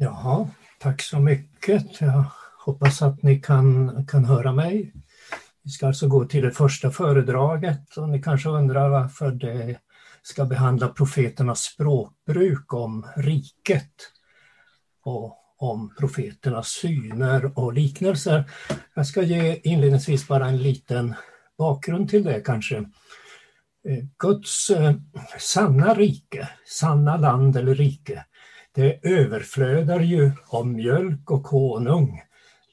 Jaha, tack så mycket. Jag hoppas att ni kan, kan höra mig. Vi ska alltså gå till det första föredraget och ni kanske undrar varför det ska behandla profeternas språkbruk om riket och om profeternas syner och liknelser. Jag ska ge inledningsvis bara en liten bakgrund till det kanske. Eh, Guds eh, sanna rike, sanna land eller rike, det överflödar ju av mjölk och konung,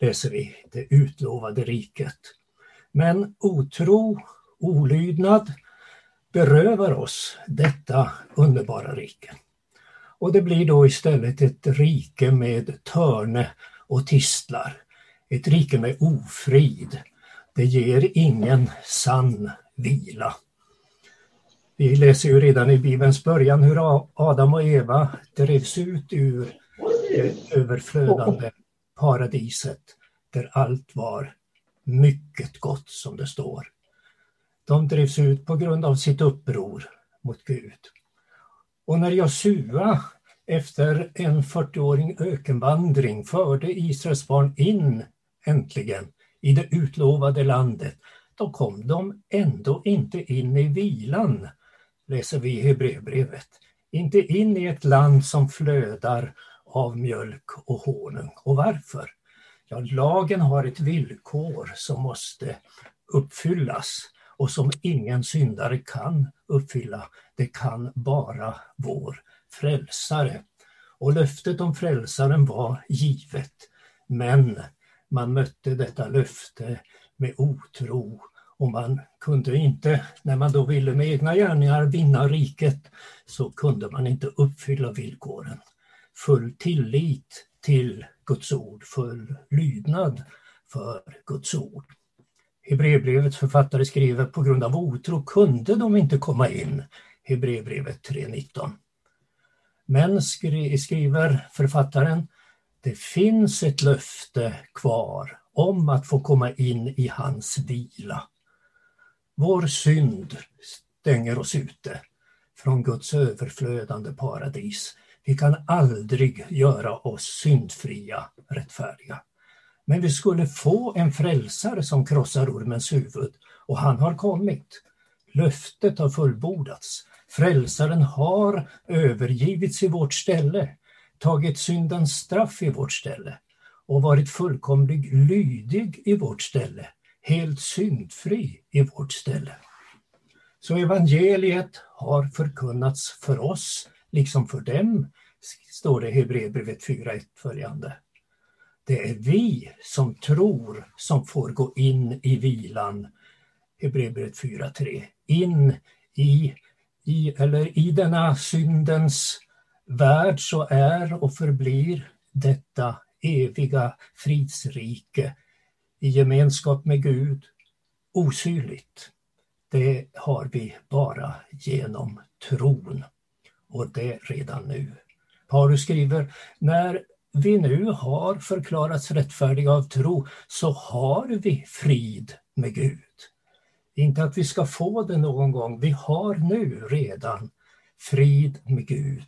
läser vi, det utlovade riket. Men otro, olydnad berövar oss detta underbara rike. Och det blir då istället ett rike med törne och tistlar. Ett rike med ofrid. Det ger ingen sann vila. Vi läser ju redan i Bibelns början hur Adam och Eva drevs ut ur eh, det överflödande paradiset där allt var mycket gott som det står. De drevs ut på grund av sitt uppror mot Gud. Och när Josua efter en 40-årig ökenvandring förde Israels barn in äntligen i det utlovade landet, då kom de ändå inte in i vilan, läser vi i Hebreerbrevet. Inte in i ett land som flödar av mjölk och honung. Och varför? Ja, lagen har ett villkor som måste uppfyllas och som ingen syndare kan uppfylla. Det kan bara vår frälsare. Och löftet om frälsaren var givet. Men man mötte detta löfte med otro och man kunde inte, när man då ville med egna gärningar vinna riket, så kunde man inte uppfylla villkoren. Full tillit till Guds ord, full lydnad för Guds ord. Hebreerbrevets författare skriver på grund av otro kunde de inte komma in. Hebreerbrevet 3.19. Men skriver författaren, det finns ett löfte kvar om att få komma in i hans vila. Vår synd stänger oss ute från Guds överflödande paradis. Vi kan aldrig göra oss syndfria, rättfärdiga. Men vi skulle få en frälsare som krossar ormens huvud och han har kommit. Löftet har fullbordats. Frälsaren har övergivits i vårt ställe, tagit syndens straff i vårt ställe och varit fullkomligt lydig i vårt ställe, helt syndfri i vårt ställe. Så evangeliet har förkunnats för oss, liksom för dem, står det i Hebreerbrevet 4.1 följande. Det är vi som tror som får gå in i vilan, Hebreerbrevet 4.3, in i i, eller i denna syndens värld så är och förblir detta eviga fridsrike i gemenskap med Gud osynligt. Det har vi bara genom tron och det redan nu. Paulus skriver, när vi nu har förklarats rättfärdiga av tro så har vi frid med Gud. Inte att vi ska få det någon gång, vi har nu redan frid med Gud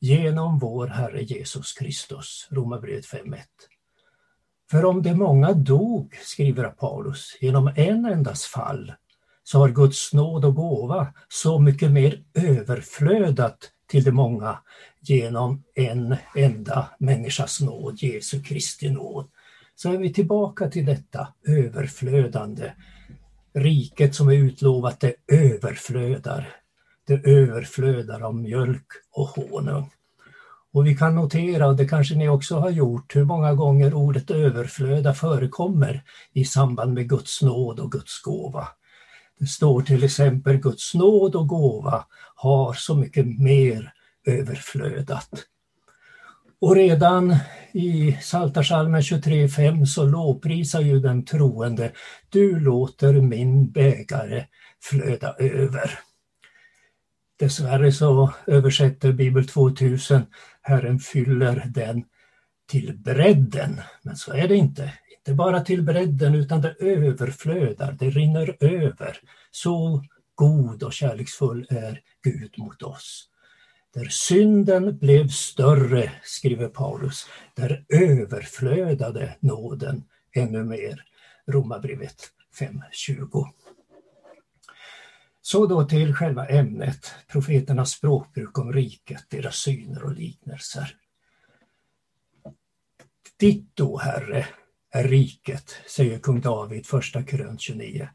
genom vår Herre Jesus Kristus. Romarbrevet 5.1. För om de många dog, skriver Paulus, genom en endas fall, så har Guds nåd och gåva så mycket mer överflödat till de många genom en enda människas nåd, Jesu Kristi nåd. Så är vi tillbaka till detta överflödande riket som är utlovat, det överflödar. Det överflödar av mjölk och honung. Och vi kan notera, och det kanske ni också har gjort, hur många gånger ordet överflöda förekommer i samband med Guds nåd och Guds gåva. Det står till exempel Guds nåd och gåva har så mycket mer överflödat. Och redan i Psaltarpsalmen 23.5 så lovprisar ju den troende Du låter min bägare flöda över. Dessvärre så översätter Bibel 2000 Herren fyller den till bredden. Men så är det inte. Inte bara till bredden utan det överflödar, det rinner över. Så god och kärleksfull är Gud mot oss. Där synden blev större, skriver Paulus, där överflödade nåden ännu mer. Romarbrevet 5.20. Så då till själva ämnet, profeternas språkbruk om riket, deras syner och liknelser. Ditt då, Herre, är riket, säger kung David, första krönt 29.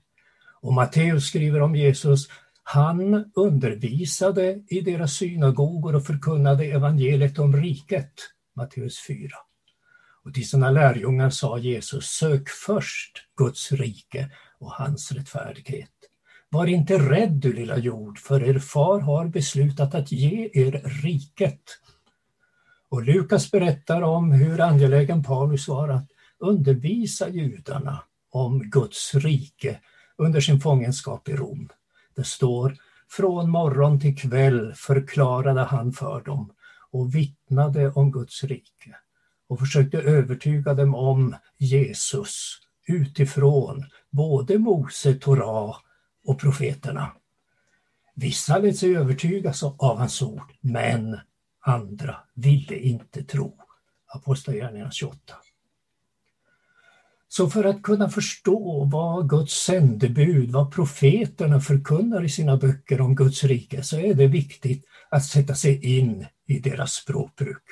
Och Matteus skriver om Jesus, han undervisade i deras synagogor och förkunnade evangeliet om riket, Matteus 4. Och till sina lärjungar sa Jesus, sök först Guds rike och hans rättfärdighet. Var inte rädd du lilla jord, för er far har beslutat att ge er riket. Och Lukas berättar om hur angelägen Paulus var att undervisa judarna om Guds rike under sin fångenskap i Rom. Det står från morgon till kväll förklarade han för dem och vittnade om Guds rike och försökte övertyga dem om Jesus utifrån både Mose, Torah och profeterna. Vissa lät sig övertygas av hans ord, men andra ville inte tro. Apostlagärningarna 28. Så för att kunna förstå vad Guds sändebud, vad profeterna förkunnar i sina böcker om Guds rike, så är det viktigt att sätta sig in i deras språkbruk.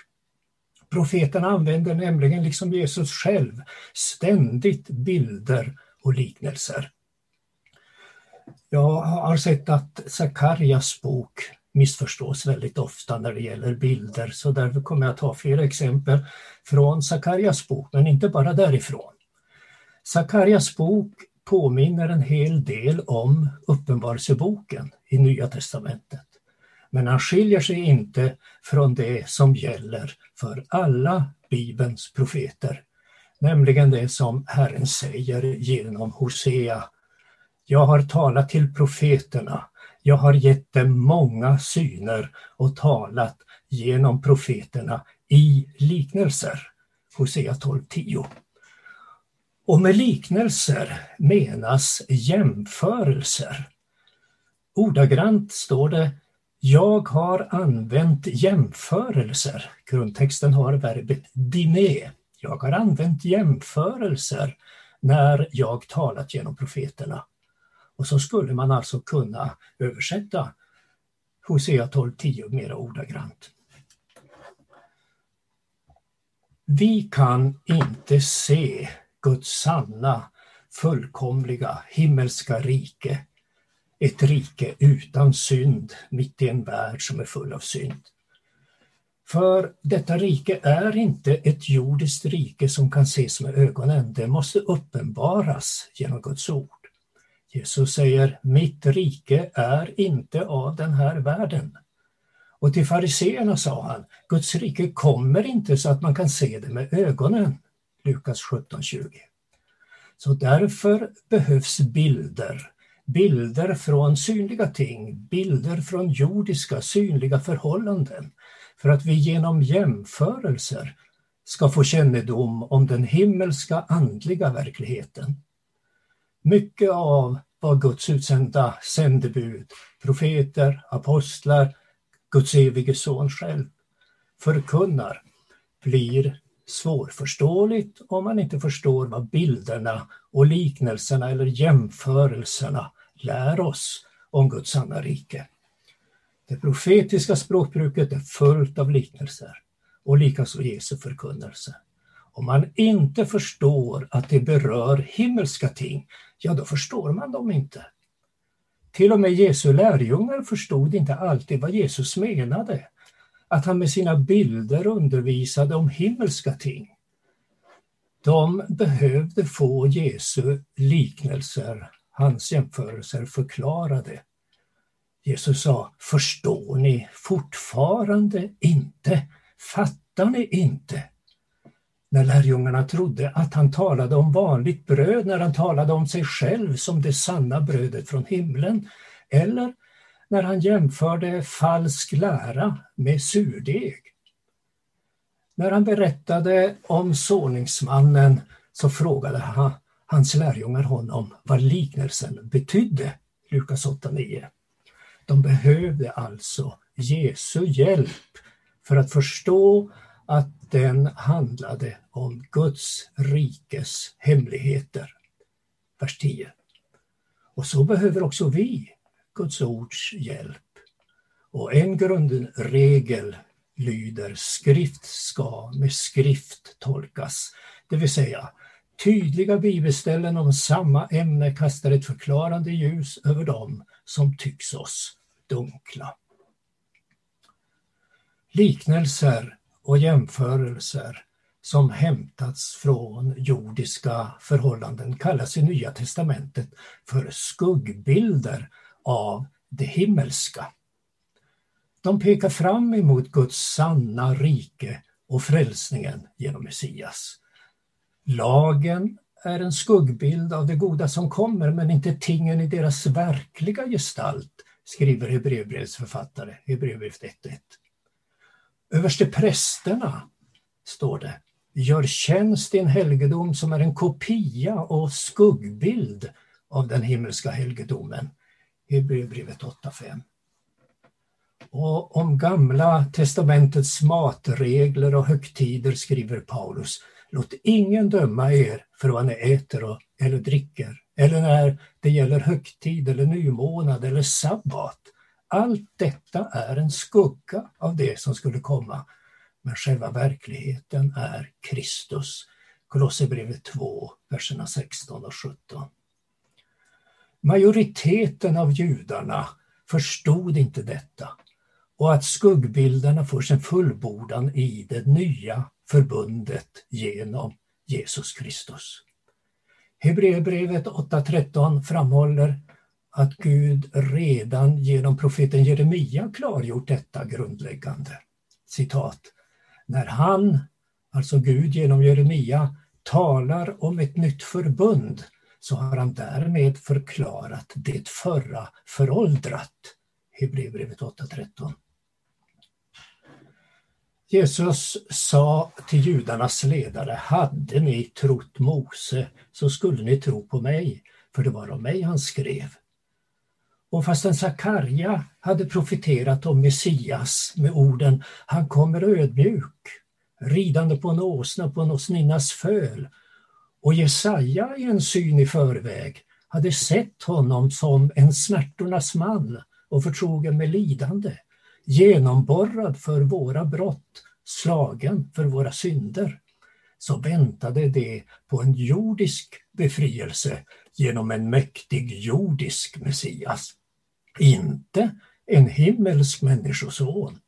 Profeterna använder nämligen, liksom Jesus själv, ständigt bilder och liknelser. Jag har sett att Sakarjas bok missförstås väldigt ofta när det gäller bilder, så därför kommer jag ta flera exempel från Sakarjas bok, men inte bara därifrån. Sakarjas bok påminner en hel del om Uppenbarelseboken i Nya testamentet. Men han skiljer sig inte från det som gäller för alla Bibelns profeter, nämligen det som Herren säger genom Hosea. Jag har talat till profeterna, jag har gett dem många syner och talat genom profeterna i liknelser. Hosea 12.10. Och med liknelser menas jämförelser. Ordagrant står det Jag har använt jämförelser. Grundtexten har verbet dine. Jag har använt jämförelser när jag talat genom profeterna. Och så skulle man alltså kunna översätta Hosea 12.10 mera ordagrant. Vi kan inte se Guds sanna, fullkomliga, himmelska rike. Ett rike utan synd mitt i en värld som är full av synd. För detta rike är inte ett jordiskt rike som kan ses med ögonen, det måste uppenbaras genom Guds ord. Jesus säger, mitt rike är inte av den här världen. Och till fariseerna sa han, Guds rike kommer inte så att man kan se det med ögonen. Lukas 17.20. Så därför behövs bilder. Bilder från synliga ting, bilder från jordiska synliga förhållanden. För att vi genom jämförelser ska få kännedom om den himmelska andliga verkligheten. Mycket av vad Guds utsända sändebud, profeter, apostlar, Guds evige son själv förkunnar blir svårförståeligt om man inte förstår vad bilderna och liknelserna eller jämförelserna lär oss om Guds sanna rike. Det profetiska språkbruket är fullt av liknelser och likaså Jesu förkunnelse. Om man inte förstår att det berör himmelska ting, ja då förstår man dem inte. Till och med Jesu lärjungar förstod inte alltid vad Jesus menade att han med sina bilder undervisade om himmelska ting. De behövde få Jesu liknelser, hans jämförelser förklarade. Jesus sa, förstår ni fortfarande inte? Fattar ni inte? När lärjungarna trodde att han talade om vanligt bröd, när han talade om sig själv som det sanna brödet från himlen, eller när han jämförde falsk lära med surdeg. När han berättade om såningsmannen så frågade han, hans lärjungar honom vad liknelsen betydde. Lukas 8.9. De behövde alltså Jesu hjälp för att förstå att den handlade om Guds rikes hemligheter. Vers 10. Och så behöver också vi Guds ords hjälp. Och en grundregel lyder skrift ska med skrift tolkas. Det vill säga tydliga bibelställen om samma ämne kastar ett förklarande ljus över dem som tycks oss dunkla. Liknelser och jämförelser som hämtats från jordiska förhållanden kallas i Nya testamentet för skuggbilder av det himmelska. De pekar fram emot Guds sanna rike och frälsningen genom Messias. Lagen är en skuggbild av det goda som kommer men inte tingen i deras verkliga gestalt, skriver Hebreerbrevets författare, Hebreerbrevet 1.1. Överste prästerna, står det, gör tjänst i en helgedom som är en kopia och skuggbild av den himmelska helgedomen. Hebreerbrevet 8.5. Och om gamla testamentets matregler och högtider skriver Paulus, låt ingen döma er för vad ni äter och, eller dricker, eller när det gäller högtid eller nymånad eller sabbat. Allt detta är en skugga av det som skulle komma, men själva verkligheten är Kristus. Kolosserbrevet 2, verserna 16 och 17. Majoriteten av judarna förstod inte detta och att skuggbilderna får sin fullbordan i det nya förbundet genom Jesus Kristus. Hebreerbrevet 8.13 framhåller att Gud redan genom profeten Jeremia klargjort detta grundläggande. Citat. När han, alltså Gud genom Jeremia, talar om ett nytt förbund så har han därmed förklarat det förra föråldrat. Hebreerbrevet 8.13. Jesus sa till judarnas ledare, hade ni trott Mose så skulle ni tro på mig, för det var om mig han skrev. Och fastän Sakarja hade profeterat om Messias med orden han kommer ödmjuk, ridande på en åsna på en åsninnas föl. Och Jesaja i en syn i förväg hade sett honom som en smärtornas man och förtrogen med lidande, genomborrad för våra brott, slagen för våra synder, så väntade det på en jordisk befrielse genom en mäktig jordisk Messias inte en himmelsk människoson.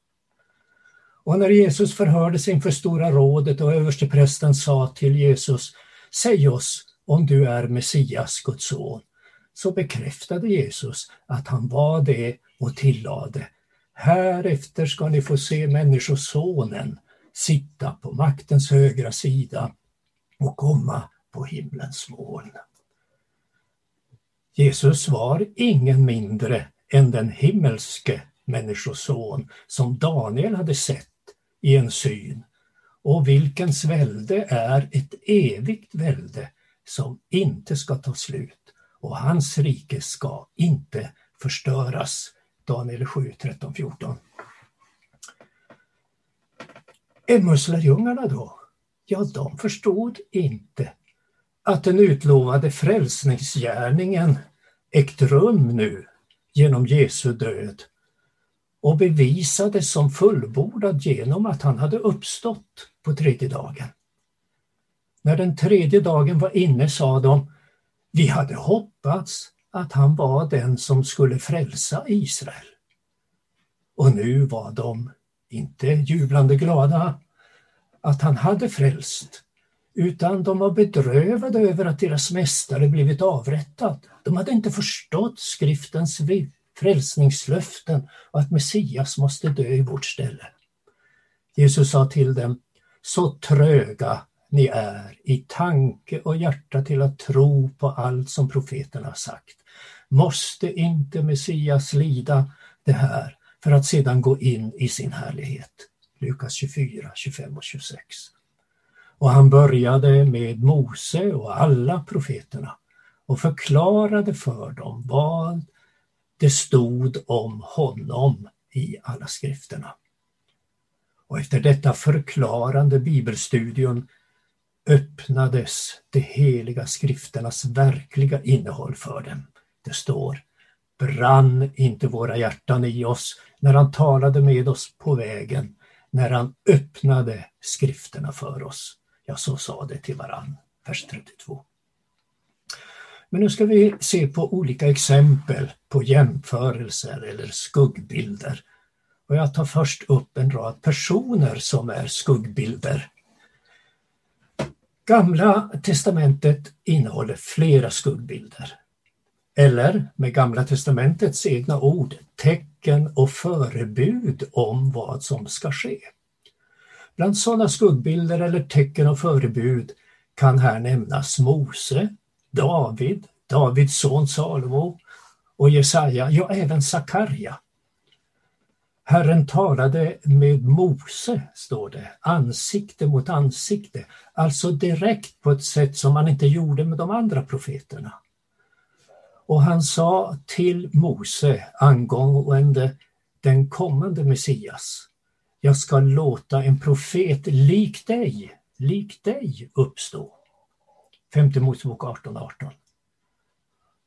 Och när Jesus förhördes inför Stora rådet och översteprästen sa till Jesus, säg oss om du är Messias, Guds son, så bekräftade Jesus att han var det och tillade, härefter ska ni få se Människosonen sitta på maktens högra sida och komma på himlens moln. Jesus var ingen mindre än den himmelske Människoson som Daniel hade sett i en syn och vilkens välde är ett evigt välde som inte ska ta slut och hans rike ska inte förstöras. Daniel 7, 13, 14. Emmaus-lärjungarna då? Ja, de förstod inte att den utlovade frälsningsgärningen ägt rum nu genom Jesu död och bevisades som fullbordad genom att han hade uppstått på tredje dagen. När den tredje dagen var inne sa de, vi hade hoppats att han var den som skulle frälsa Israel. Och nu var de inte jublande glada att han hade frälst, utan de var bedrövade över att deras mästare blivit avrättad. De hade inte förstått skriftens frälsningslöften och att Messias måste dö i vårt ställe. Jesus sa till dem, så tröga ni är i tanke och hjärta till att tro på allt som profeterna har sagt. Måste inte Messias lida det här för att sedan gå in i sin härlighet? Lukas 24, 25 och 26. Och han började med Mose och alla profeterna och förklarade för dem vad det stod om honom i alla skrifterna. Och efter detta förklarande bibelstudium öppnades de heliga skrifternas verkliga innehåll för dem. Det står Brann inte våra hjärtan i oss när han talade med oss på vägen, när han öppnade skrifterna för oss. Ja, så sa det till varann. Vers 32. Men nu ska vi se på olika exempel på jämförelser eller skuggbilder. Och jag tar först upp en rad personer som är skuggbilder. Gamla testamentet innehåller flera skuggbilder. Eller med Gamla testamentets egna ord, tecken och förebud om vad som ska ske. Bland sådana skuggbilder eller tecken och förebud kan här nämnas Mose, David, Davids son Salomo och Jesaja, ja även Sakarja. Herren talade med Mose, står det, ansikte mot ansikte, alltså direkt på ett sätt som man inte gjorde med de andra profeterna. Och han sa till Mose angående den kommande Messias, jag ska låta en profet lik dig, lik dig uppstå. Femte Mosebok 18, 18.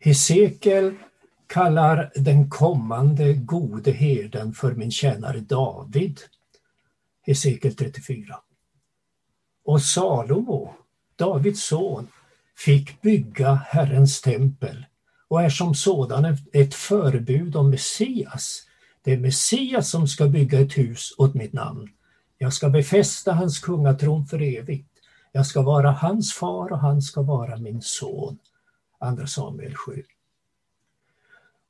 Hesekiel kallar den kommande gode herden för min tjänare David. Hesekiel 34. Och Salomo, Davids son, fick bygga Herrens tempel och är som sådan ett förebud om Messias. Det är Messias som ska bygga ett hus åt mitt namn. Jag ska befästa hans kungatron för evigt. Jag ska vara hans far och han ska vara min son. Andra Samuel 7.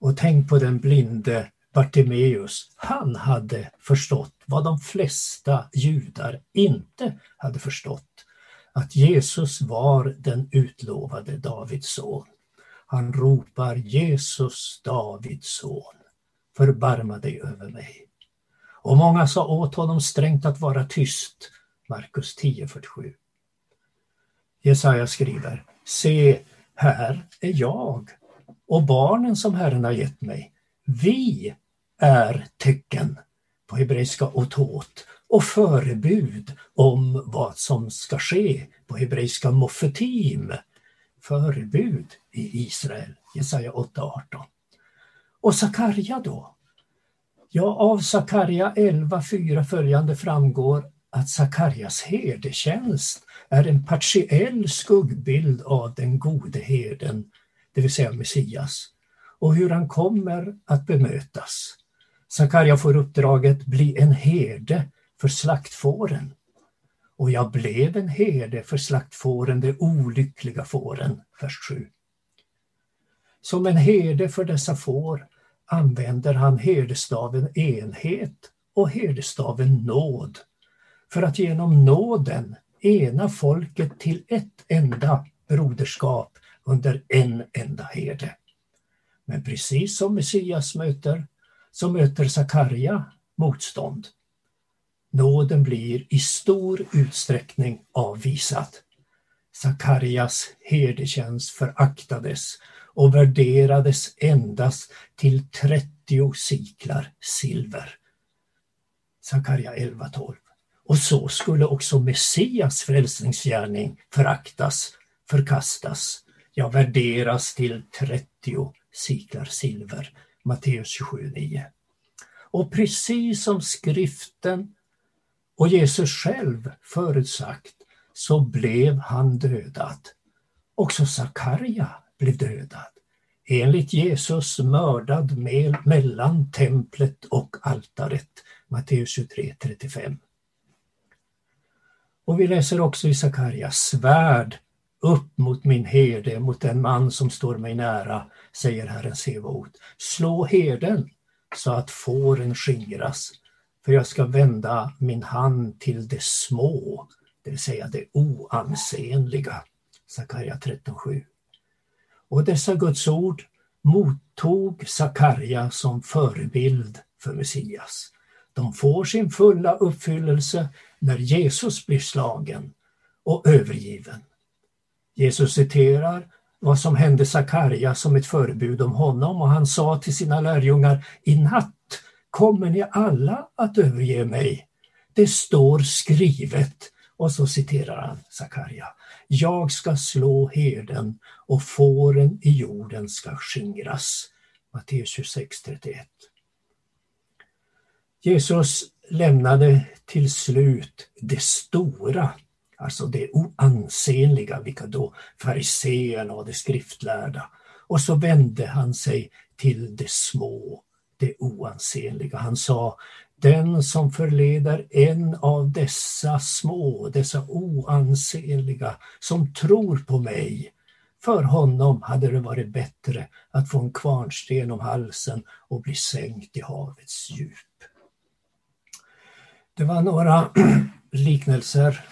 Och tänk på den blinde Bartimeus. Han hade förstått vad de flesta judar inte hade förstått. Att Jesus var den utlovade Davids son. Han ropar Jesus, Davids son, förbarma dig över mig. Och många sa åt honom strängt att vara tyst. Markus 10.47. Jesaja skriver, se, här är jag och barnen som Herren har gett mig. Vi är tecken på hebreiska otot och förebud om vad som ska ske på hebreiska mofetim, förebud i Israel, Jesaja 8.18. Och Sakarja då? Ja, av Sakarja 11.4 följande framgår att Sakarjas herdetjänst är en partiell skuggbild av den gode herden, det vill säga Messias, och hur han kommer att bemötas. Sakarja får uppdraget bli en herde för slaktfåren. Och jag blev en herde för slaktfåren, de olyckliga fåren, vers 7. Som en herde för dessa får använder han herdestaven enhet och herdestaven nåd för att genom nåden ena folket till ett enda broderskap under en enda herde. Men precis som Messias möter, så möter Sakarja motstånd. Nåden blir i stor utsträckning avvisad. Sakarjas herdetjänst föraktades och värderades endast till 30 siklar silver. Sakarja 11.12. Och så skulle också Messias frälsningsgärning föraktas, förkastas, ja värderas till 30 siklar silver. Matteus 27.9. Och precis som skriften och Jesus själv förutsagt så blev han dödad. Också Sakarja blev dödad. Enligt Jesus mördad mellan templet och altaret. Matteus 23.35. Och vi läser också i Sakarja, svärd upp mot min herde, mot den man som står mig nära, säger Herren Sebaot. Slå herden så att fåren skingras, för jag ska vända min hand till de små, det vill säga det oansenliga. Sakarja 13.7. Och dessa Guds ord mottog Sakarja som förebild för Messias. De får sin fulla uppfyllelse när Jesus blir slagen och övergiven. Jesus citerar vad som hände Sakarja som ett förebud om honom och han sa till sina lärjungar, i natt kommer ni alla att överge mig? Det står skrivet. Och så citerar han Sakarja. Jag ska slå herden och fåren i jorden ska skingras. Matteus 26, 31. Jesus lämnade till slut det stora, alltså det oansenliga, vilka då fariseerna och de skriftlärda. Och så vände han sig till det små, det oansenliga. Han sa, den som förleder en av dessa små, dessa oansenliga, som tror på mig, för honom hade det varit bättre att få en kvarnsten om halsen och bli sänkt i havets djup. Det var några liknelser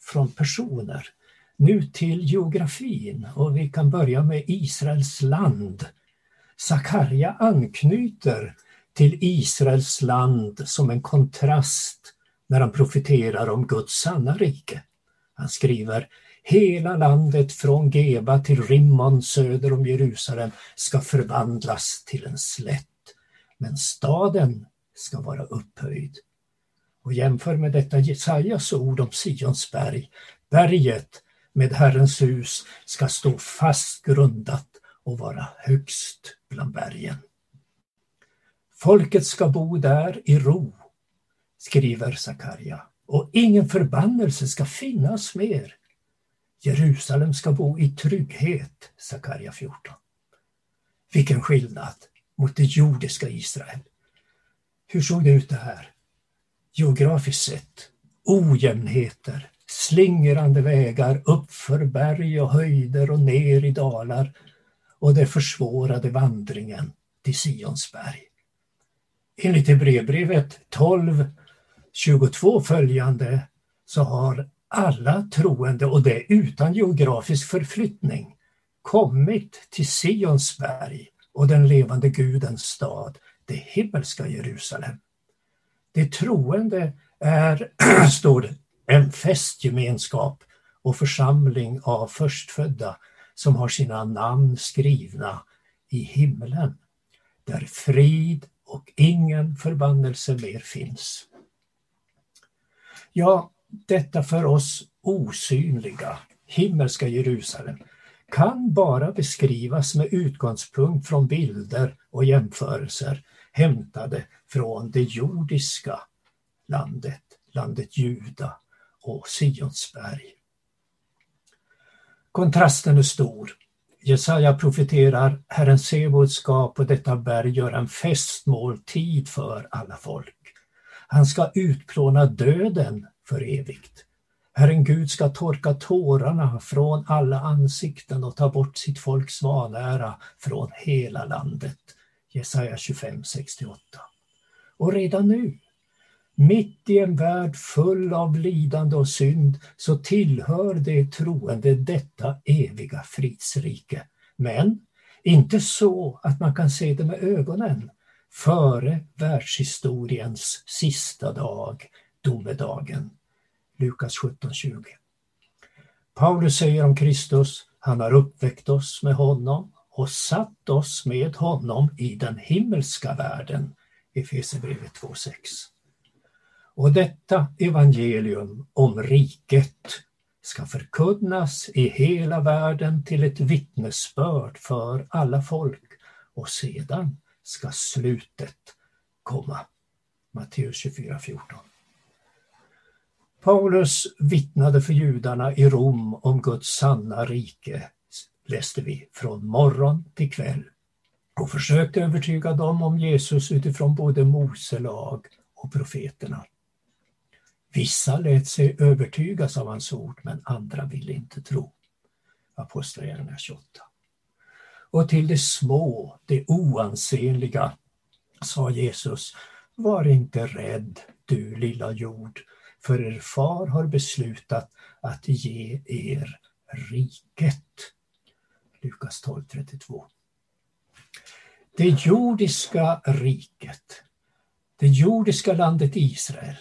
från personer. Nu till geografin och vi kan börja med Israels land. Sakarja anknyter till Israels land som en kontrast när han profeterar om Guds sanna rike. Han skriver Hela landet från Geba till Rimmon söder om Jerusalem ska förvandlas till en slätt, men staden ska vara upphöjd. Och jämför med detta Jesajas ord om Sions berg. Berget med Herrens hus ska stå fast grundat och vara högst bland bergen. Folket ska bo där i ro, skriver Sakarja, och ingen förbannelse ska finnas mer. Jerusalem ska bo i trygghet, Sakarja 14. Vilken skillnad mot det jordiska Israel. Hur såg det ut det här? Geografiskt sett, ojämnheter, slingrande vägar uppför berg och höjder och ner i dalar och det försvårade vandringen till Sionsberg. Enligt Hebreerbrevet 12.22 följande så har alla troende, och det utan geografisk förflyttning, kommit till Sionsberg och den levande Gudens stad, det himmelska Jerusalem. Det troende är, står det, en festgemenskap och församling av förstfödda som har sina namn skrivna i himlen, där frid och ingen förbannelse mer finns. Ja, detta för oss osynliga, himmelska Jerusalem kan bara beskrivas med utgångspunkt från bilder och jämförelser hämtade från det jordiska landet, landet Juda och Sionsberg. Kontrasten är stor. Jesaja profeterar Herren Sebaot ska på detta berg göra en festmåltid för alla folk. Han ska utplåna döden för evigt. Herren Gud ska torka tårarna från alla ansikten och ta bort sitt folks vanära från hela landet. Jesaja 25, 68. Och redan nu, mitt i en värld full av lidande och synd, så tillhör det troende detta eviga fridsrike. Men inte så att man kan se det med ögonen före världshistoriens sista dag, domedagen. Lukas 17.20. Paulus säger om Kristus, han har uppväckt oss med honom och satt oss med honom i den himmelska världen. Efesierbrevet 2.6. Och detta evangelium om riket ska förkunnas i hela världen till ett vittnesbörd för alla folk och sedan ska slutet komma. Matteus 24.14. Paulus vittnade för judarna i Rom om Guds sanna rike, läste vi, från morgon till kväll och försökte övertyga dem om Jesus utifrån både Mose lag och profeterna. Vissa lät sig övertygas av hans ord, men andra ville inte tro. Apostlagärningarna 28. Och till de små, de oansenliga, sa Jesus, var inte rädd, du lilla jord, för er far har beslutat att ge er riket. Lukas 12.32. Det jordiska riket, det jordiska landet Israel,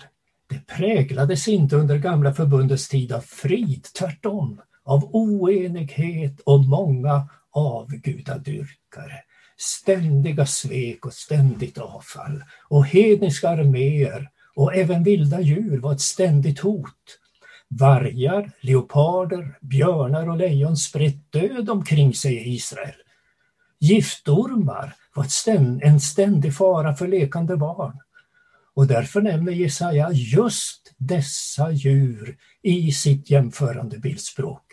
det präglades inte under gamla förbundets tid av frid, tvärtom av oenighet och många avgudadyrkare. ständiga svek och ständigt avfall. Och hedniska arméer och även vilda djur var ett ständigt hot. Vargar, leoparder, björnar och lejon spred död omkring sig i Israel. Giftormar var en ständig fara för lekande barn. Och därför nämner Jesaja just dessa djur i sitt jämförande bildspråk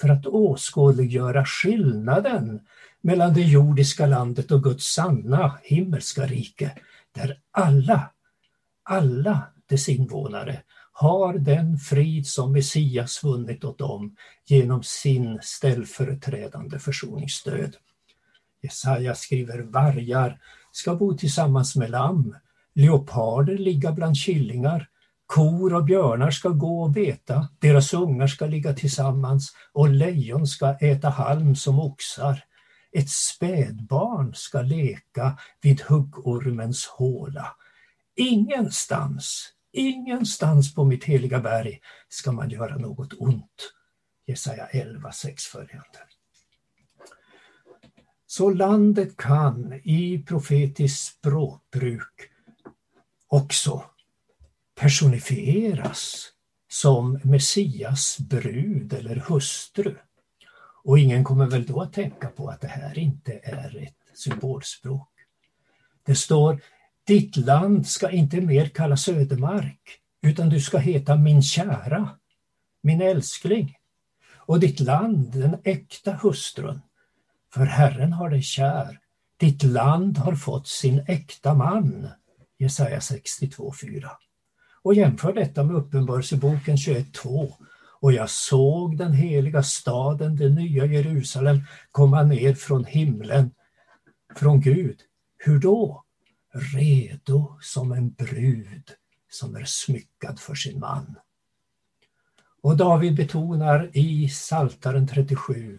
för att åskådliggöra skillnaden mellan det jordiska landet och Guds sanna himmelska rike, där alla, alla dess invånare har den frid som Messias vunnit åt dem genom sin ställföreträdande försoningsstöd. Jesaja skriver vargar ska bo tillsammans med lamm, leoparder ligga bland killingar, kor och björnar ska gå och beta, deras ungar ska ligga tillsammans och lejon ska äta halm som oxar. Ett spädbarn ska leka vid huggormens håla. Ingenstans, ingenstans på mitt heliga berg ska man göra något ont. Jesaja 11, 6 följande. Så landet kan i profetiskt språkbruk också personifieras som Messias brud eller hustru. Och ingen kommer väl då att tänka på att det här inte är ett symbolspråk. Det står Ditt land ska inte mer kallas ödemark, utan du ska heta min kära, min älskling. Och ditt land, den äkta hustrun. För Herren har dig kär. Ditt land har fått sin äkta man. Jesaja 62.4. Och jämför detta med Uppenbarelseboken 21.2 och jag såg den heliga staden, det nya Jerusalem, komma ner från himlen, från Gud. Hur då? Redo som en brud som är smyckad för sin man. Och David betonar i Saltaren 37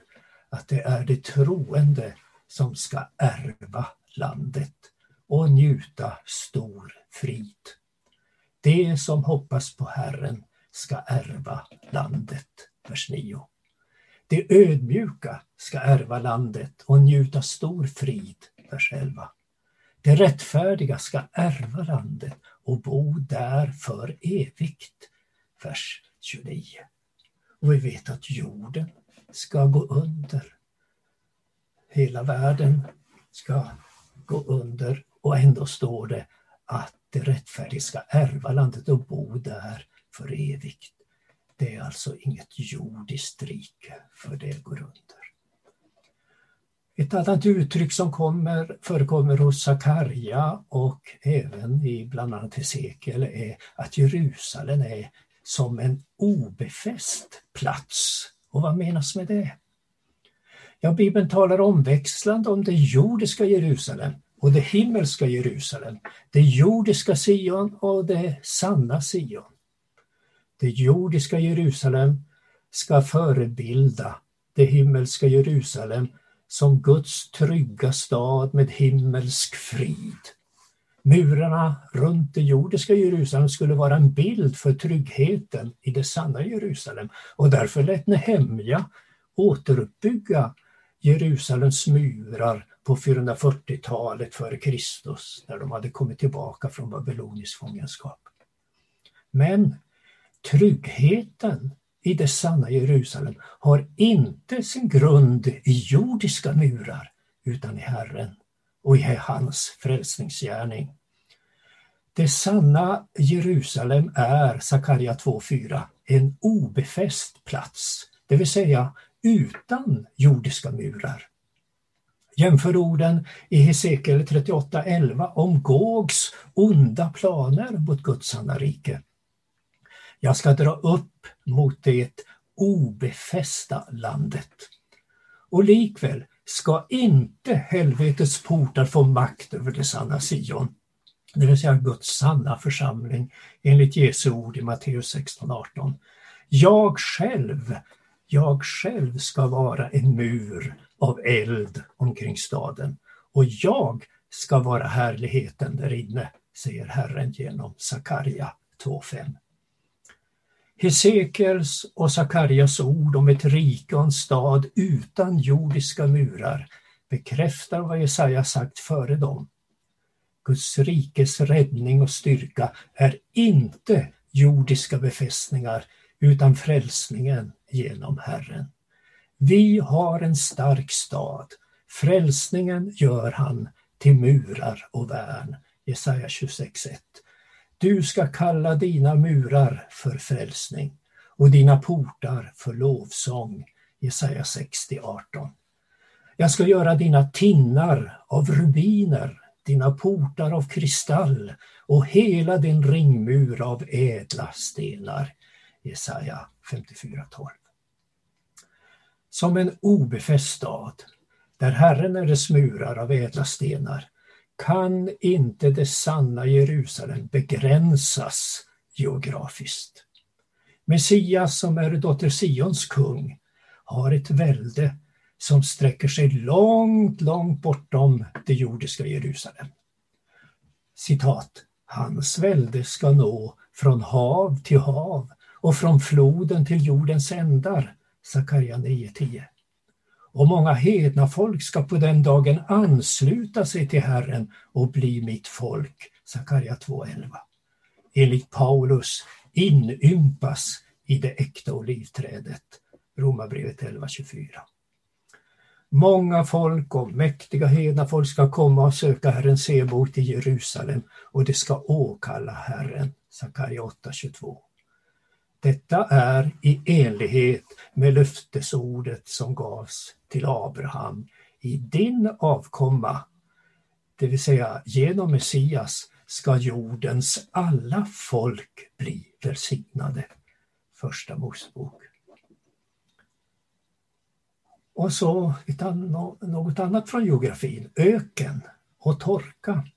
att det är de troende som ska ärva landet och njuta stor frid. De som hoppas på Herren ska ärva landet. Vers 9. De ödmjuka ska ärva landet och njuta stor frid. Vers 11. De rättfärdiga ska ärva landet och bo där för evigt. Vers 29. Och vi vet att jorden ska gå under. Hela världen ska gå under och ändå står det att det rättfärdiga ska ärva landet och bo där för evigt. Det är alltså inget jordiskt rike, för det går under. Ett annat uttryck som kommer, förekommer hos Sakarja och även i bland annat Hesekiel är att Jerusalem är som en obefäst plats. Och vad menas med det? Ja, Bibeln talar omväxlande om det jordiska Jerusalem och det himmelska Jerusalem, det jordiska Sion och det sanna Sion. Det jordiska Jerusalem ska förebilda det himmelska Jerusalem som Guds trygga stad med himmelsk frid. Murarna runt det jordiska Jerusalem skulle vara en bild för tryggheten i det sanna Jerusalem och därför lät Nehemja återuppbygga Jerusalems murar på 440-talet före Kristus när de hade kommit tillbaka från babylonisk fångenskap. Men tryggheten i det sanna Jerusalem har inte sin grund i jordiska murar utan i Herren och i hans frälsningsgärning. Det sanna Jerusalem är, Sakarja 2.4, en obefäst plats, det vill säga utan jordiska murar. Jämför orden i Hesekiel 38.11 om Gogs onda planer mot Guds sanna rike. Jag ska dra upp mot det obefästa landet. Och likväl ska inte helvetets portar få makt över det sanna Sion, det vill säga Guds sanna församling enligt Jesu ord i Matteus 16.18. Jag själv, jag själv ska vara en mur av eld omkring staden och jag ska vara härligheten där inne, säger Herren genom Sakarja 2.5. Hesekels och Sakarjas ord om ett rike och en stad utan jordiska murar bekräftar vad Jesaja sagt före dem. Guds rikes räddning och styrka är inte jordiska befästningar utan frälsningen genom Herren. Vi har en stark stad. Frälsningen gör han till murar och värn. Jesaja 26.1. Du ska kalla dina murar för frälsning och dina portar för lovsång. Jesaja 60.18. Jag ska göra dina tinnar av rubiner, dina portar av kristall och hela din ringmur av ädla stenar. Jesaja 54.12. Som en obefäst stad, där Herren är dess murar av ädla stenar, kan inte det sanna Jerusalem begränsas geografiskt. Messias som är dotter Sions kung har ett välde som sträcker sig långt, långt bortom det jordiska Jerusalem. Citat. Hans välde ska nå från hav till hav och från floden till jordens ändar. Sakarja 9.10. Och många hedna folk ska på den dagen ansluta sig till Herren och bli mitt folk. Sakarja 2.11. Enligt Paulus inympas i det äkta olivträdet. Romarbrevet 11.24. Många folk och mäktiga hedna folk ska komma och söka Herren Sebot i Jerusalem och de ska åkalla Herren. Sakarja 8.22. Detta är i enlighet med löftesordet som gavs till Abraham. I din avkomma, det vill säga genom Messias, ska jordens alla folk bli välsignade. Första Mosebok. Och så något annat från geografin, öken och torka.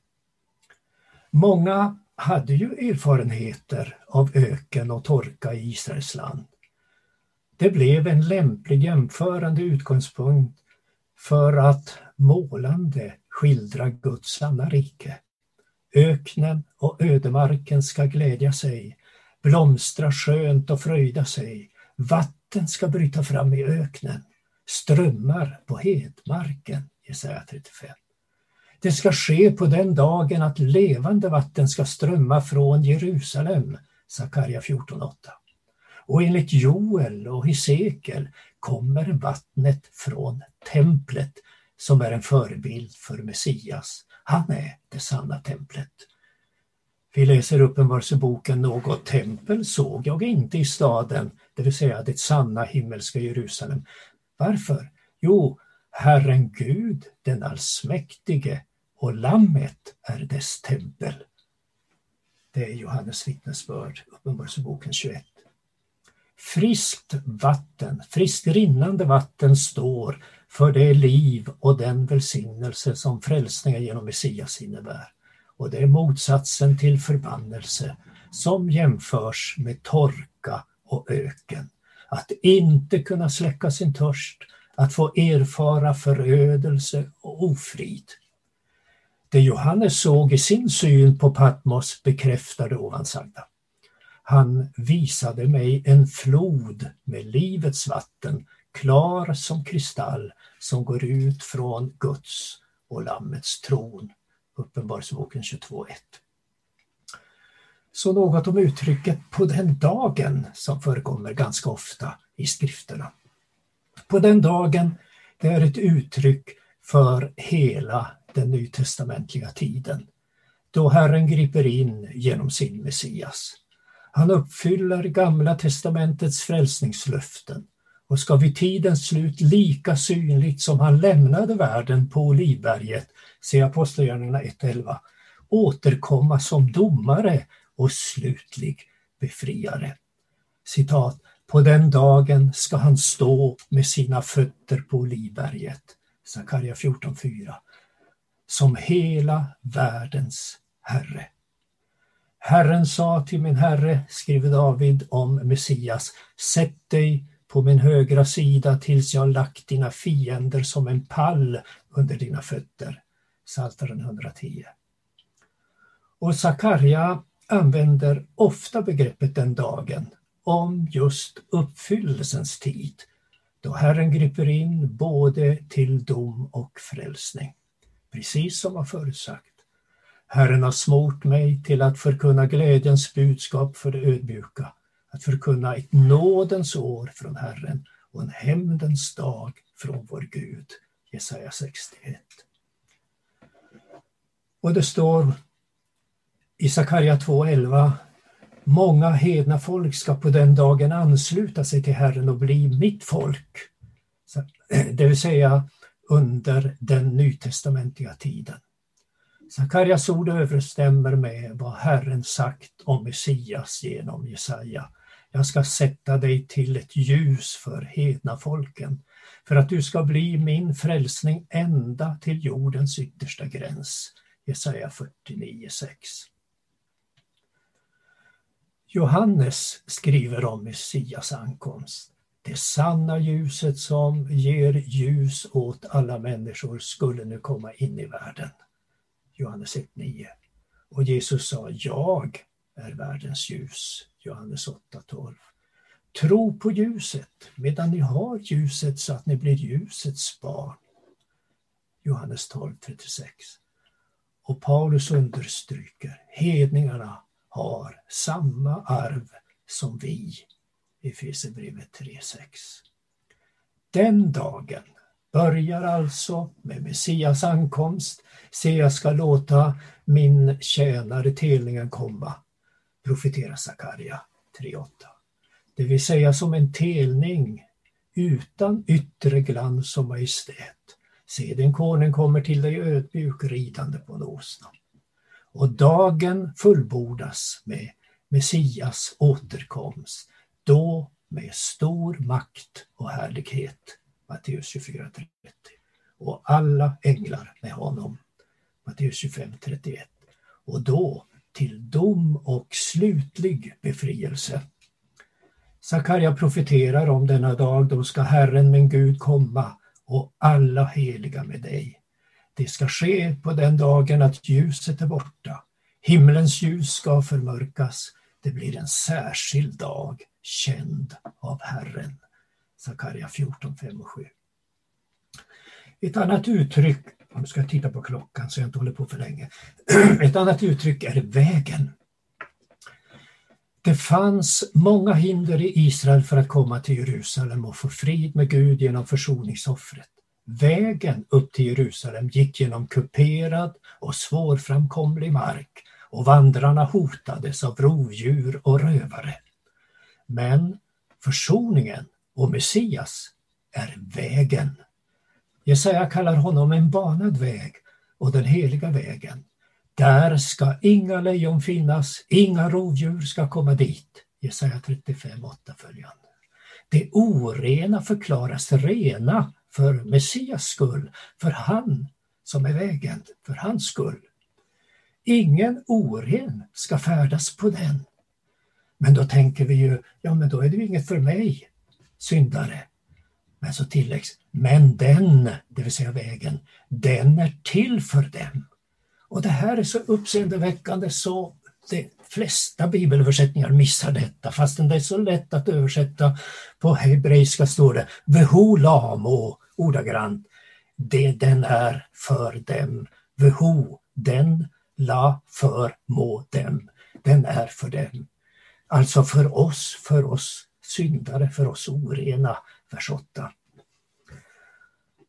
Många hade ju erfarenheter av öken och torka i Israels land. Det blev en lämplig jämförande utgångspunkt för att målande skildra Guds sanna rike. Öknen och ödemarken ska glädja sig, blomstra skönt och fröjda sig. Vatten ska bryta fram i öknen, strömmar på hedmarken. Jesaja 35. Det ska ske på den dagen att levande vatten ska strömma från Jerusalem. Sakarja 14.8. Och enligt Joel och Hesekiel kommer vattnet från templet som är en förebild för Messias. Han är det sanna templet. Vi läser Uppenbarelseboken, något tempel såg jag inte i staden, det vill säga det sanna himmelska Jerusalem. Varför? Jo, Herren Gud, den allsmäktige, och lammet är dess tempel. Det är Johannes vittnesbörd, Uppenbarelseboken 21. Friskt vatten, friskt rinnande vatten står för det liv och den välsignelse som frälsningen genom Messias innebär. Och det är motsatsen till förbannelse som jämförs med torka och öken. Att inte kunna släcka sin törst, att få erfara förödelse och ofrid. Det Johannes såg i sin syn på Patmos bekräftade ovansagda. Han visade mig en flod med livets vatten, klar som kristall, som går ut från Guds och Lammets tron. Uppenbarelseboken 22.1. Så något om uttrycket på den dagen som förekommer ganska ofta i skrifterna. På den dagen, det är ett uttryck för hela den nytestamentliga tiden, då Herren griper in genom sin Messias. Han uppfyller Gamla testamentets frälsningslöften och ska vid tidens slut lika synligt som han lämnade världen på Olivberget, se Apostlagärningarna 1.11, återkomma som domare och slutlig befriare. Citat, på den dagen ska han stå med sina fötter på Olivberget. Sakarja 14.4 som hela världens Herre. Herren sa till min Herre, skriver David om Messias, sätt dig på min högra sida tills jag lagt dina fiender som en pall under dina fötter. Psaltaren 110. Och Sakarja använder ofta begreppet den dagen om just uppfyllelsens tid då Herren griper in både till dom och frälsning. Precis som var förutsagt. Herren har smort mig till att förkunna glädjens budskap för det ödmjuka, att förkunna ett nådens år från Herren och en hämndens dag från vår Gud. Jesaja 61. Och det står i Sakarja 2.11 Många hedna folk ska på den dagen ansluta sig till Herren och bli mitt folk. Det vill säga under den nytestamentliga tiden. Sakarjas ord överensstämmer med vad Herren sagt om Messias genom Jesaja. Jag ska sätta dig till ett ljus för hedna folken, för att du ska bli min frälsning ända till jordens yttersta gräns. Jesaja 49.6. Johannes skriver om Messias ankomst. Det sanna ljuset som ger ljus åt alla människor skulle nu komma in i världen. Johannes 1.9. Och Jesus sa, jag är världens ljus. Johannes 8.12. Tro på ljuset medan ni har ljuset så att ni blir ljusets barn. Johannes 12.36. Och Paulus understryker, hedningarna har samma arv som vi. Efesierbrevet 3.6. Den dagen börjar alltså med Messias ankomst. Se, jag ska låta min tjänare telningen komma, profeterar Sakarja 3.8. Det vill säga som en telning utan yttre glans och majestät. Se, din konung kommer till dig ödmjuk ridande på en åsna. Och dagen fullbordas med Messias återkomst, då med stor makt och härlighet. Matteus 24.30. Och alla änglar med honom. Matteus 25.31. Och då till dom och slutlig befrielse. Sakarja profeterar om denna dag, då ska Herren min Gud komma och alla heliga med dig. Det ska ske på den dagen att ljuset är borta. Himlens ljus ska förmörkas. Det blir en särskild dag, känd av Herren. Sakarja 14, 5 och 7. Ett annat uttryck, nu ska jag titta på klockan så jag inte håller på för länge. Ett annat uttryck är vägen. Det fanns många hinder i Israel för att komma till Jerusalem och få frid med Gud genom försoningsoffret. Vägen upp till Jerusalem gick genom kuperad och svårframkomlig mark och vandrarna hotades av rovdjur och rövare. Men försoningen och Messias är vägen. Jesaja kallar honom en banad väg och den heliga vägen. Där ska inga lejon finnas, inga rovdjur ska komma dit. Jesaja 35, 8 följande. Det orena förklaras rena för Messias skull, för han som är vägen, för hans skull. Ingen oren ska färdas på den. Men då tänker vi ju, ja men då är det ju inget för mig, syndare. Men så tilläggs, men den, det vill säga vägen, den är till för dem. Och det här är så uppseendeväckande så de flesta bibelöversättningar missar detta, fastän det är så lätt att översätta. På hebreiska står det Vehu lamo, ordagrant. Det den är för dem. Vehu, den, la, för, må, dem. Den är för dem. Alltså för oss, för oss syndare, för oss orena. Vers 8.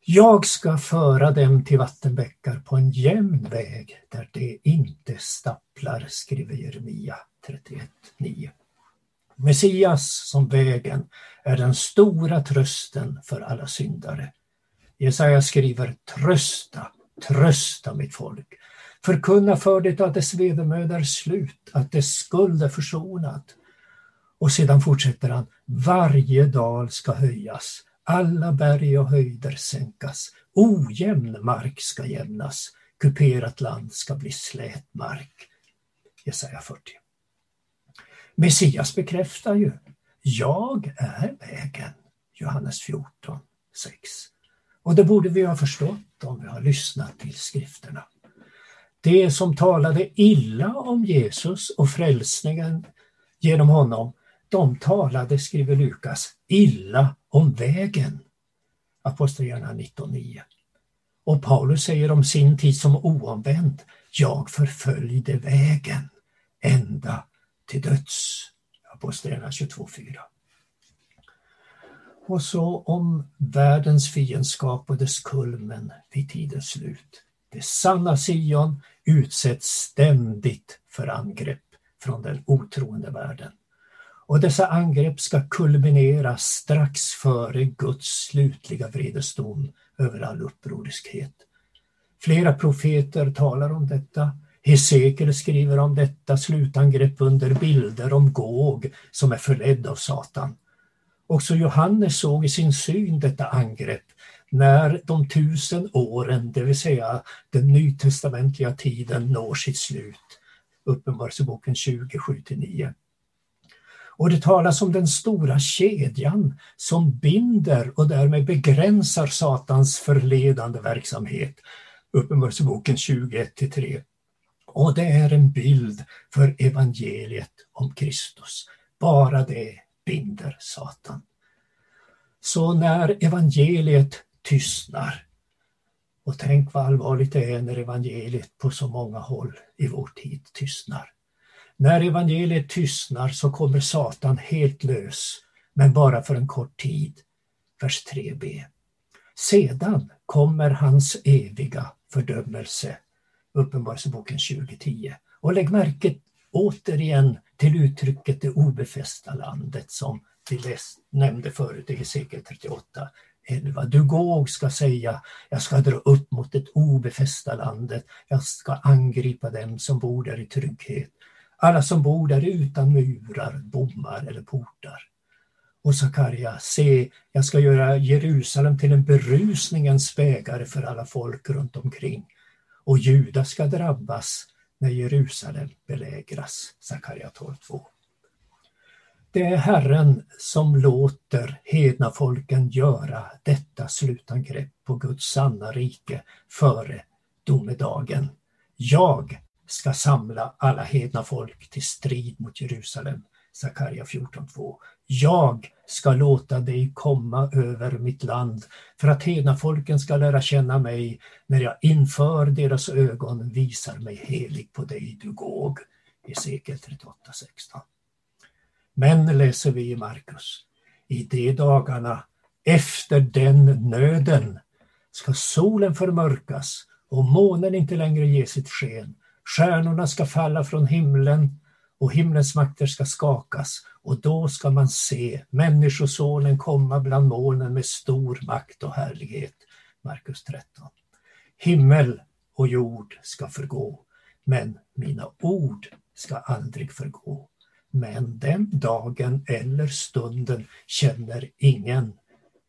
Jag ska föra dem till vattenbäckar på en jämn väg där de inte stapplar, skriver Jeremia 31.9. Messias som vägen är den stora trösten för alla syndare. Jesaja skriver trösta, trösta mitt folk. Förkunna för det att dess vedermöda är slut, att dess skuld är försonad. Och sedan fortsätter han, varje dal ska höjas, alla berg och höjder sänkas, ojämn mark ska jämnas, kuperat land ska bli slät mark. Jesaja 40. Messias bekräftar ju, jag är vägen, Johannes 14, 6. Och det borde vi ha förstått om vi har lyssnat till skrifterna. Det som talade illa om Jesus och frälsningen genom honom, de talade, skriver Lukas, illa om vägen. Apostlagärningarna 19.9. Och Paulus säger om sin tid som oomvänd, jag förföljde vägen ända till döds. Apostlagärningarna 22.4. Och så om världens fiendskap och dess kulmen vid tidens slut. Det sanna Sion utsätts ständigt för angrepp från den otroende världen. Och dessa angrepp ska kulminera strax före Guds slutliga vredesdom över all upproriskhet. Flera profeter talar om detta. Hesekiel skriver om detta slutangrepp under bilder om Gog som är förledd av Satan. Också Johannes såg i sin syn detta angrepp när de tusen åren, det vill säga den nytestamentliga tiden, når sitt slut. Uppenbarelseboken 20, 7-9. Och det talas om den stora kedjan som binder och därmed begränsar Satans förledande verksamhet. Uppenbarelseboken 21-3. Och det är en bild för evangeliet om Kristus. Bara det binder Satan. Så när evangeliet tystnar, och tänk vad allvarligt det är när evangeliet på så många håll i vår tid tystnar. När evangeliet tystnar så kommer Satan helt lös, men bara för en kort tid. Vers 3b. Sedan kommer hans eviga fördömelse. Uppenbarelseboken 2010. Och lägg märke återigen till uttrycket det obefästa landet som vi läst, nämnde förut i Hesekiel 38. 11. Du Gog ska säga, jag ska dra upp mot det obefästa landet, jag ska angripa dem som bor där i trygghet, alla som bor där utan murar, bommar eller portar. Och Sakarja, se, jag ska göra Jerusalem till en berusningens bägare för alla folk runt omkring. Och Juda ska drabbas när Jerusalem belägras. Sakarja 12.2. Det är Herren som låter hedna folken göra detta slutangrepp på Guds sanna rike före domedagen. Jag ska samla alla hedna folk till strid mot Jerusalem. Sakarja 14.2. Jag ska låta dig komma över mitt land för att hedna folken ska lära känna mig när jag inför deras ögon visar mig helig på dig, du Gåg. Hesekiel 38.16. Men, läser vi i Markus, i de dagarna efter den nöden ska solen förmörkas och månen inte längre ge sitt sken. Stjärnorna ska falla från himlen och himlens makter ska skakas och då ska man se Människosonen komma bland molnen med stor makt och härlighet. Markus 13. Himmel och jord ska förgå, men mina ord ska aldrig förgå. Men den dagen eller stunden känner ingen,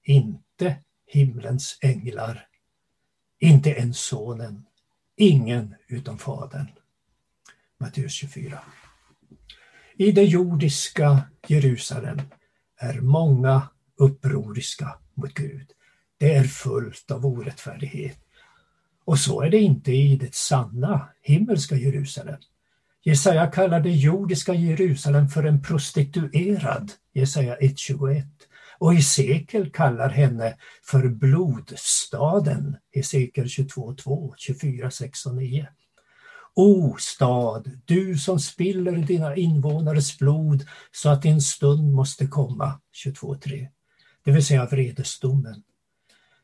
inte himlens änglar, inte ens sonen, ingen utom Fadern. Matteus 24. I det jordiska Jerusalem är många upproriska mot Gud. Det är fullt av orättfärdighet. Och så är det inte i det sanna himmelska Jerusalem. Jesaja kallar det jordiska Jerusalem för en prostituerad, Jesaja 1.21. Och Hesekiel kallar henne för blodstaden, Hesekiel 22.2, 24, 6 och 9. O stad, du som spiller dina invånares blod så att din stund måste komma, 22.3. Det vill säga vredesdomen.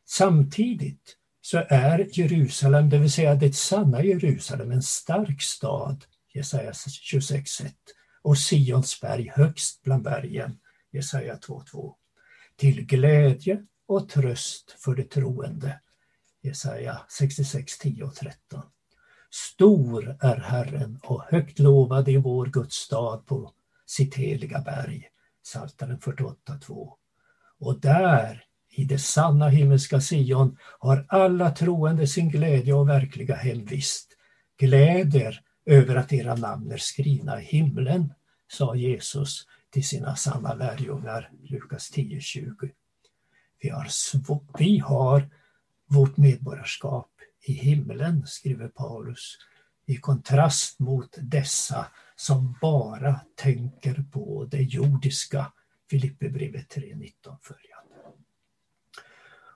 Samtidigt så är Jerusalem, det vill säga det sanna Jerusalem, en stark stad Jesaja 26.1 och Sions berg, högst bland bergen, Jesaja 2.2. Till glädje och tröst för de troende, Jesaja 66.10 och 13. Stor är Herren och högt lovad i vår Guds stad på sitt heliga berg, Psaltaren 48.2. Och där, i det sanna himmelska Sion, har alla troende sin glädje och verkliga hemvist. Gläder över att era namn är skrivna i himlen, sa Jesus till sina sanna lärjungar, Lukas 10.20. Vi har, vi har vårt medborgarskap i himlen, skriver Paulus, i kontrast mot dessa som bara tänker på det jordiska, Filipperbrevet 3.19 följande.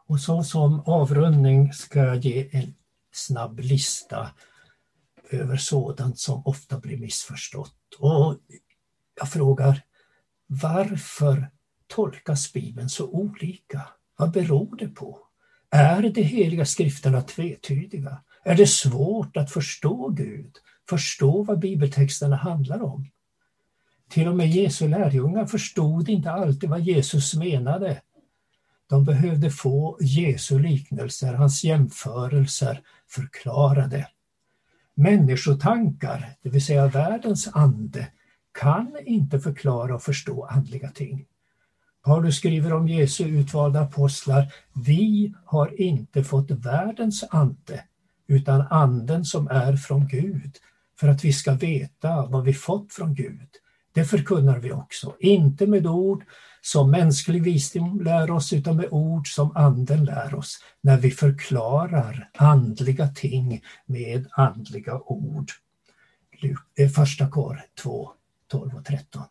Och så som avrundning ska jag ge en snabb lista över sådant som ofta blir missförstått. Och jag frågar, varför tolkas Bibeln så olika? Vad beror det på? Är de heliga skrifterna tvetydiga? Är det svårt att förstå Gud, förstå vad bibeltexterna handlar om? Till och med Jesu lärjungar förstod inte alltid vad Jesus menade. De behövde få Jesu liknelser, hans jämförelser förklarade. Människotankar, det vill säga världens ande, kan inte förklara och förstå andliga ting. Paulus skriver om Jesu utvalda apostlar, vi har inte fått världens ande, utan anden som är från Gud, för att vi ska veta vad vi fått från Gud. Det förkunnar vi också, inte med ord som mänsklig visdom lär oss, utan med ord som anden lär oss, när vi förklarar andliga ting med andliga ord. Första kor 2, 12 och 13.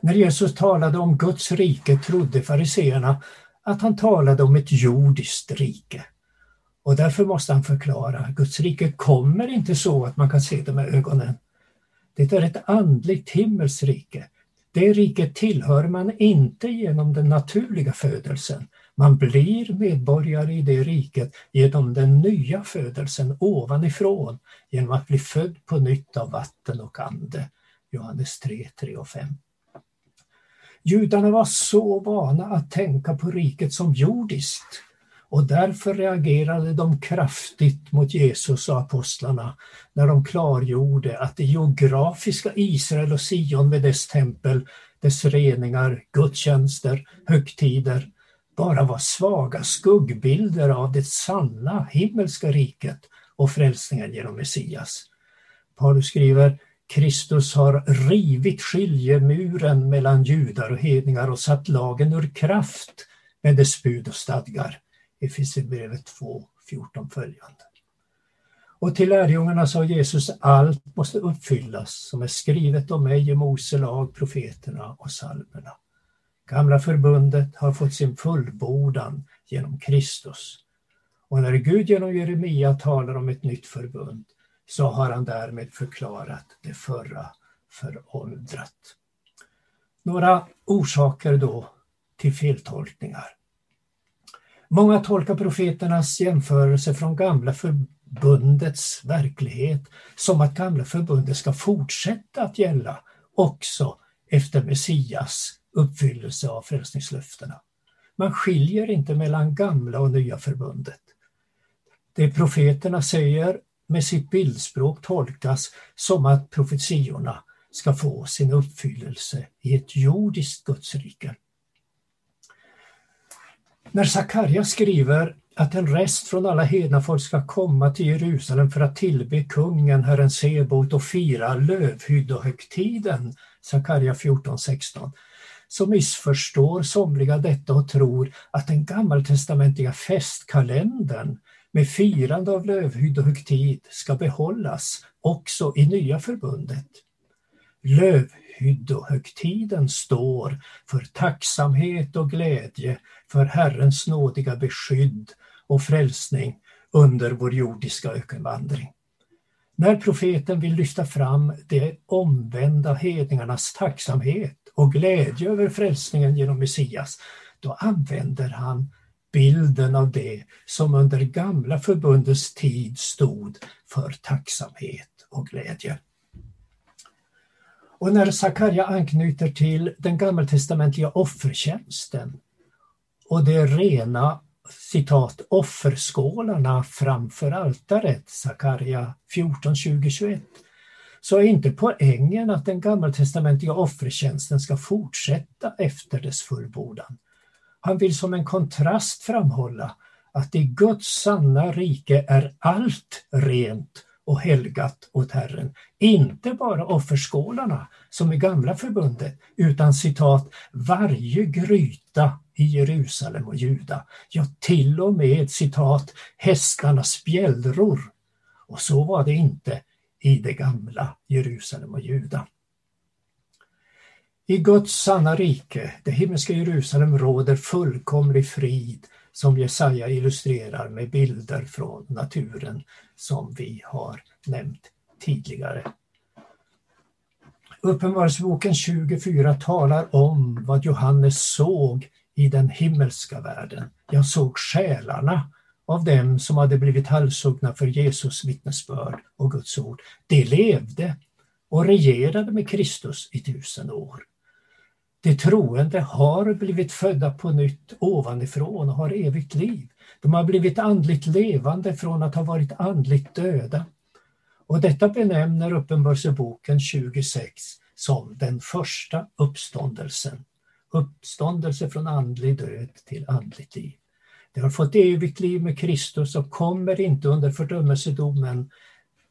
När Jesus talade om Guds rike trodde fariseerna att han talade om ett jordiskt rike. Och därför måste han förklara, Guds rike kommer inte så att man kan se det med ögonen. Det är ett andligt himmelsrike. Det riket tillhör man inte genom den naturliga födelsen. Man blir medborgare i det riket genom den nya födelsen ovanifrån, genom att bli född på nytt av vatten och ande. Johannes 3, 3 och 5. Judarna var så vana att tänka på riket som jordiskt och därför reagerade de kraftigt mot Jesus och apostlarna när de klargjorde att det geografiska Israel och Sion med dess tempel, dess reningar, gudstjänster, högtider bara var svaga skuggbilder av det sanna himmelska riket och frälsningen genom Messias. Paulus skriver Kristus har rivit skiljemuren mellan judar och hedningar och satt lagen ur kraft med dess bud och stadgar. Efesierbrevet 2, 14 följande. Och till lärjungarna sa Jesus, allt måste uppfyllas som är skrivet om mig i Mose lag, profeterna och psalmerna. Gamla förbundet har fått sin fullbordan genom Kristus. Och när Gud genom Jeremia talar om ett nytt förbund så har han därmed förklarat det förra föråldrat. Några orsaker då till feltolkningar. Många tolkar profeternas jämförelse från gamla förbundets verklighet som att gamla förbundet ska fortsätta att gälla också efter Messias uppfyllelse av frälsningslöftena. Man skiljer inte mellan gamla och nya förbundet. Det profeterna säger med sitt bildspråk tolkas som att profetiorna ska få sin uppfyllelse i ett jordiskt gudsrike. När Sakarja skriver att en rest från alla hedna folk ska komma till Jerusalem för att tillbe kungen, Herren Sebot och fira lövhyddohögtiden, Sakarja 14.16, så missförstår somliga detta och tror att den gammaltestamentliga festkalendern med firande av lövhyddohögtid ska behållas också i nya förbundet. Lövhyddohögtiden står för tacksamhet och glädje för Herrens nådiga beskydd och frälsning under vår jordiska ökenvandring. När profeten vill lyfta fram de omvända hedningarnas tacksamhet och glädje över frälsningen genom Messias, då använder han bilden av det som under gamla förbundets tid stod för tacksamhet och glädje. Och när Sakarja anknyter till den gammaltestamentliga offertjänsten och det rena citat offerskålarna framför altaret, Sakarja 14, 20, 21, så är inte poängen att den gammaltestamentliga offertjänsten ska fortsätta efter dess fullbordan. Han vill som en kontrast framhålla att i Guds sanna rike är allt rent och helgat åt Herren. Inte bara offerskålarna som i gamla förbundet utan citat varje gryta i Jerusalem och Juda. Ja, till och med citat hästarnas bjällror. Och så var det inte i det gamla Jerusalem och Juda. I Guds sanna rike, det himmelska Jerusalem, råder fullkomlig frid som Jesaja illustrerar med bilder från naturen som vi har nämnt tidigare. Uppenbarelseboken 24 talar om vad Johannes såg i den himmelska världen. Jag såg själarna av dem som hade blivit halshuggna för Jesus vittnesbörd och Guds ord. De levde och regerade med Kristus i tusen år. De troende har blivit födda på nytt ovanifrån och har evigt liv. De har blivit andligt levande från att ha varit andligt döda. Och detta benämner Uppenbarelseboken 26 som den första uppståndelsen. Uppståndelse från andlig död till andligt liv. De har fått evigt liv med Kristus och kommer inte under fördömelsedomen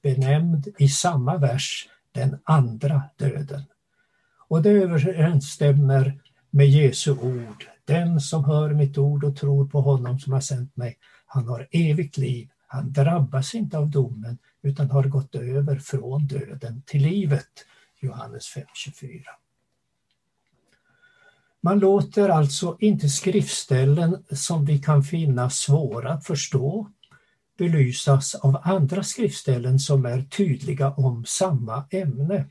benämnd i samma vers den andra döden. Och det överensstämmer med Jesu ord. Den som hör mitt ord och tror på honom som har sänt mig, han har evigt liv. Han drabbas inte av domen utan har gått över från döden till livet. Johannes 5.24. Man låter alltså inte skriftställen som vi kan finna svåra att förstå belysas av andra skriftställen som är tydliga om samma ämne.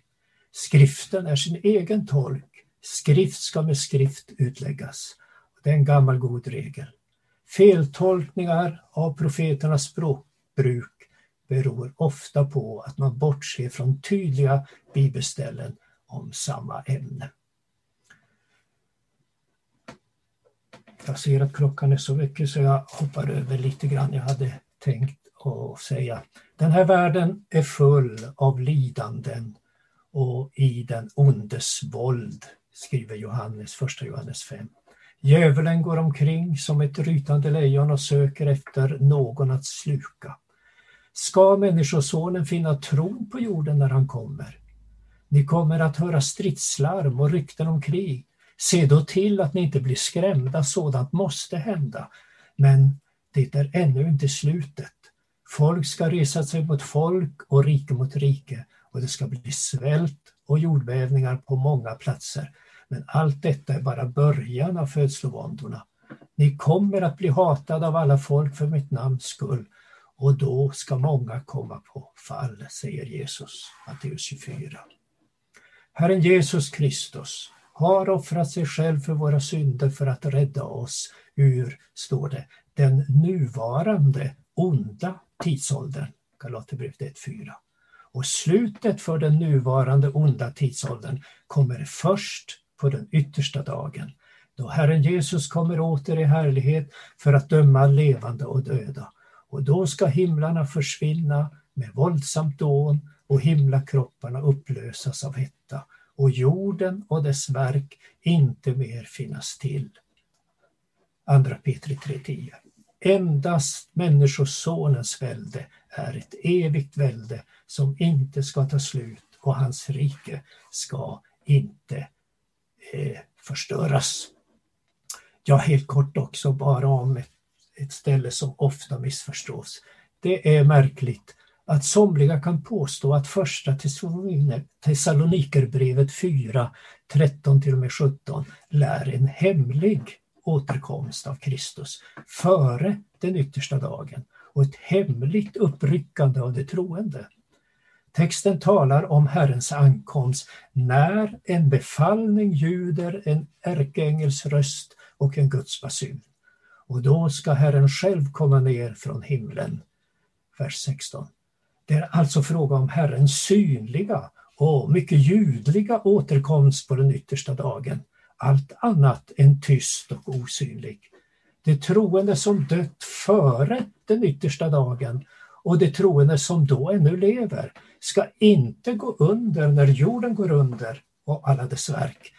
Skriften är sin egen tolk. Skrift ska med skrift utläggas. Det är en gammal god regel. Feltolkningar av profeternas språkbruk beror ofta på att man bortser från tydliga bibelställen om samma ämne. Jag ser att klockan är så mycket så jag hoppar över lite grann. Jag hade tänkt att säga. Den här världen är full av lidanden och i den ondes våld, skriver Johannes, första Johannes 5. Djävulen går omkring som ett rytande lejon och söker efter någon att sluka. Ska Människosonen finna tron på jorden när han kommer? Ni kommer att höra stridslarm och rykten om krig. Se då till att ni inte blir skrämda, sådant måste hända. Men det är ännu inte slutet. Folk ska resa sig mot folk och rike mot rike och det ska bli svält och jordbävningar på många platser. Men allt detta är bara början av födslovåndorna. Ni kommer att bli hatade av alla folk för mitt namns skull och då ska många komma på fall, säger Jesus, Matteus 24. Herren Jesus Kristus har offrat sig själv för våra synder för att rädda oss ur, står det, den nuvarande onda tidsåldern. Galaterbrevet 1.4. Och slutet för den nuvarande onda tidsåldern kommer först på den yttersta dagen, då Herren Jesus kommer åter i härlighet för att döma levande och döda. Och då ska himlarna försvinna med våldsamt dån och himlakropparna upplösas av hetta och jorden och dess verk inte mer finnas till. Andra Petri 3.10 Endast Människosonens välde är ett evigt välde som inte ska ta slut och hans rike ska inte eh, förstöras. Ja, helt kort också bara om ett, ett ställe som ofta missförstås. Det är märkligt att somliga kan påstå att första Thessalonikerbrevet 4, 13 till och med 17 lär en hemlig återkomst av Kristus före den yttersta dagen och ett hemligt uppryckande av de troende. Texten talar om Herrens ankomst när en befallning ljuder en ärkeängels röst och en Guds basun. Och då ska Herren själv komma ner från himlen. Vers 16. Det är alltså fråga om Herrens synliga och mycket ljudliga återkomst på den yttersta dagen allt annat än tyst och osynlig. Det troende som dött före den yttersta dagen och det troende som då ännu lever ska inte gå under när jorden går under och alla dess verk.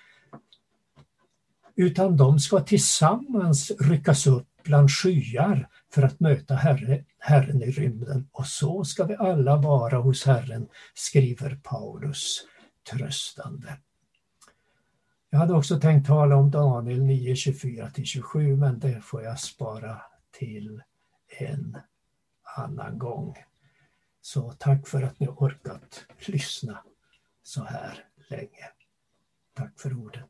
Utan de ska tillsammans ryckas upp bland skyar för att möta herre, Herren i rymden. Och så ska vi alla vara hos Herren, skriver Paulus tröstande. Jag hade också tänkt tala om Daniel 9, 24-27 men det får jag spara till en annan gång. Så tack för att ni orkat lyssna så här länge. Tack för ordet.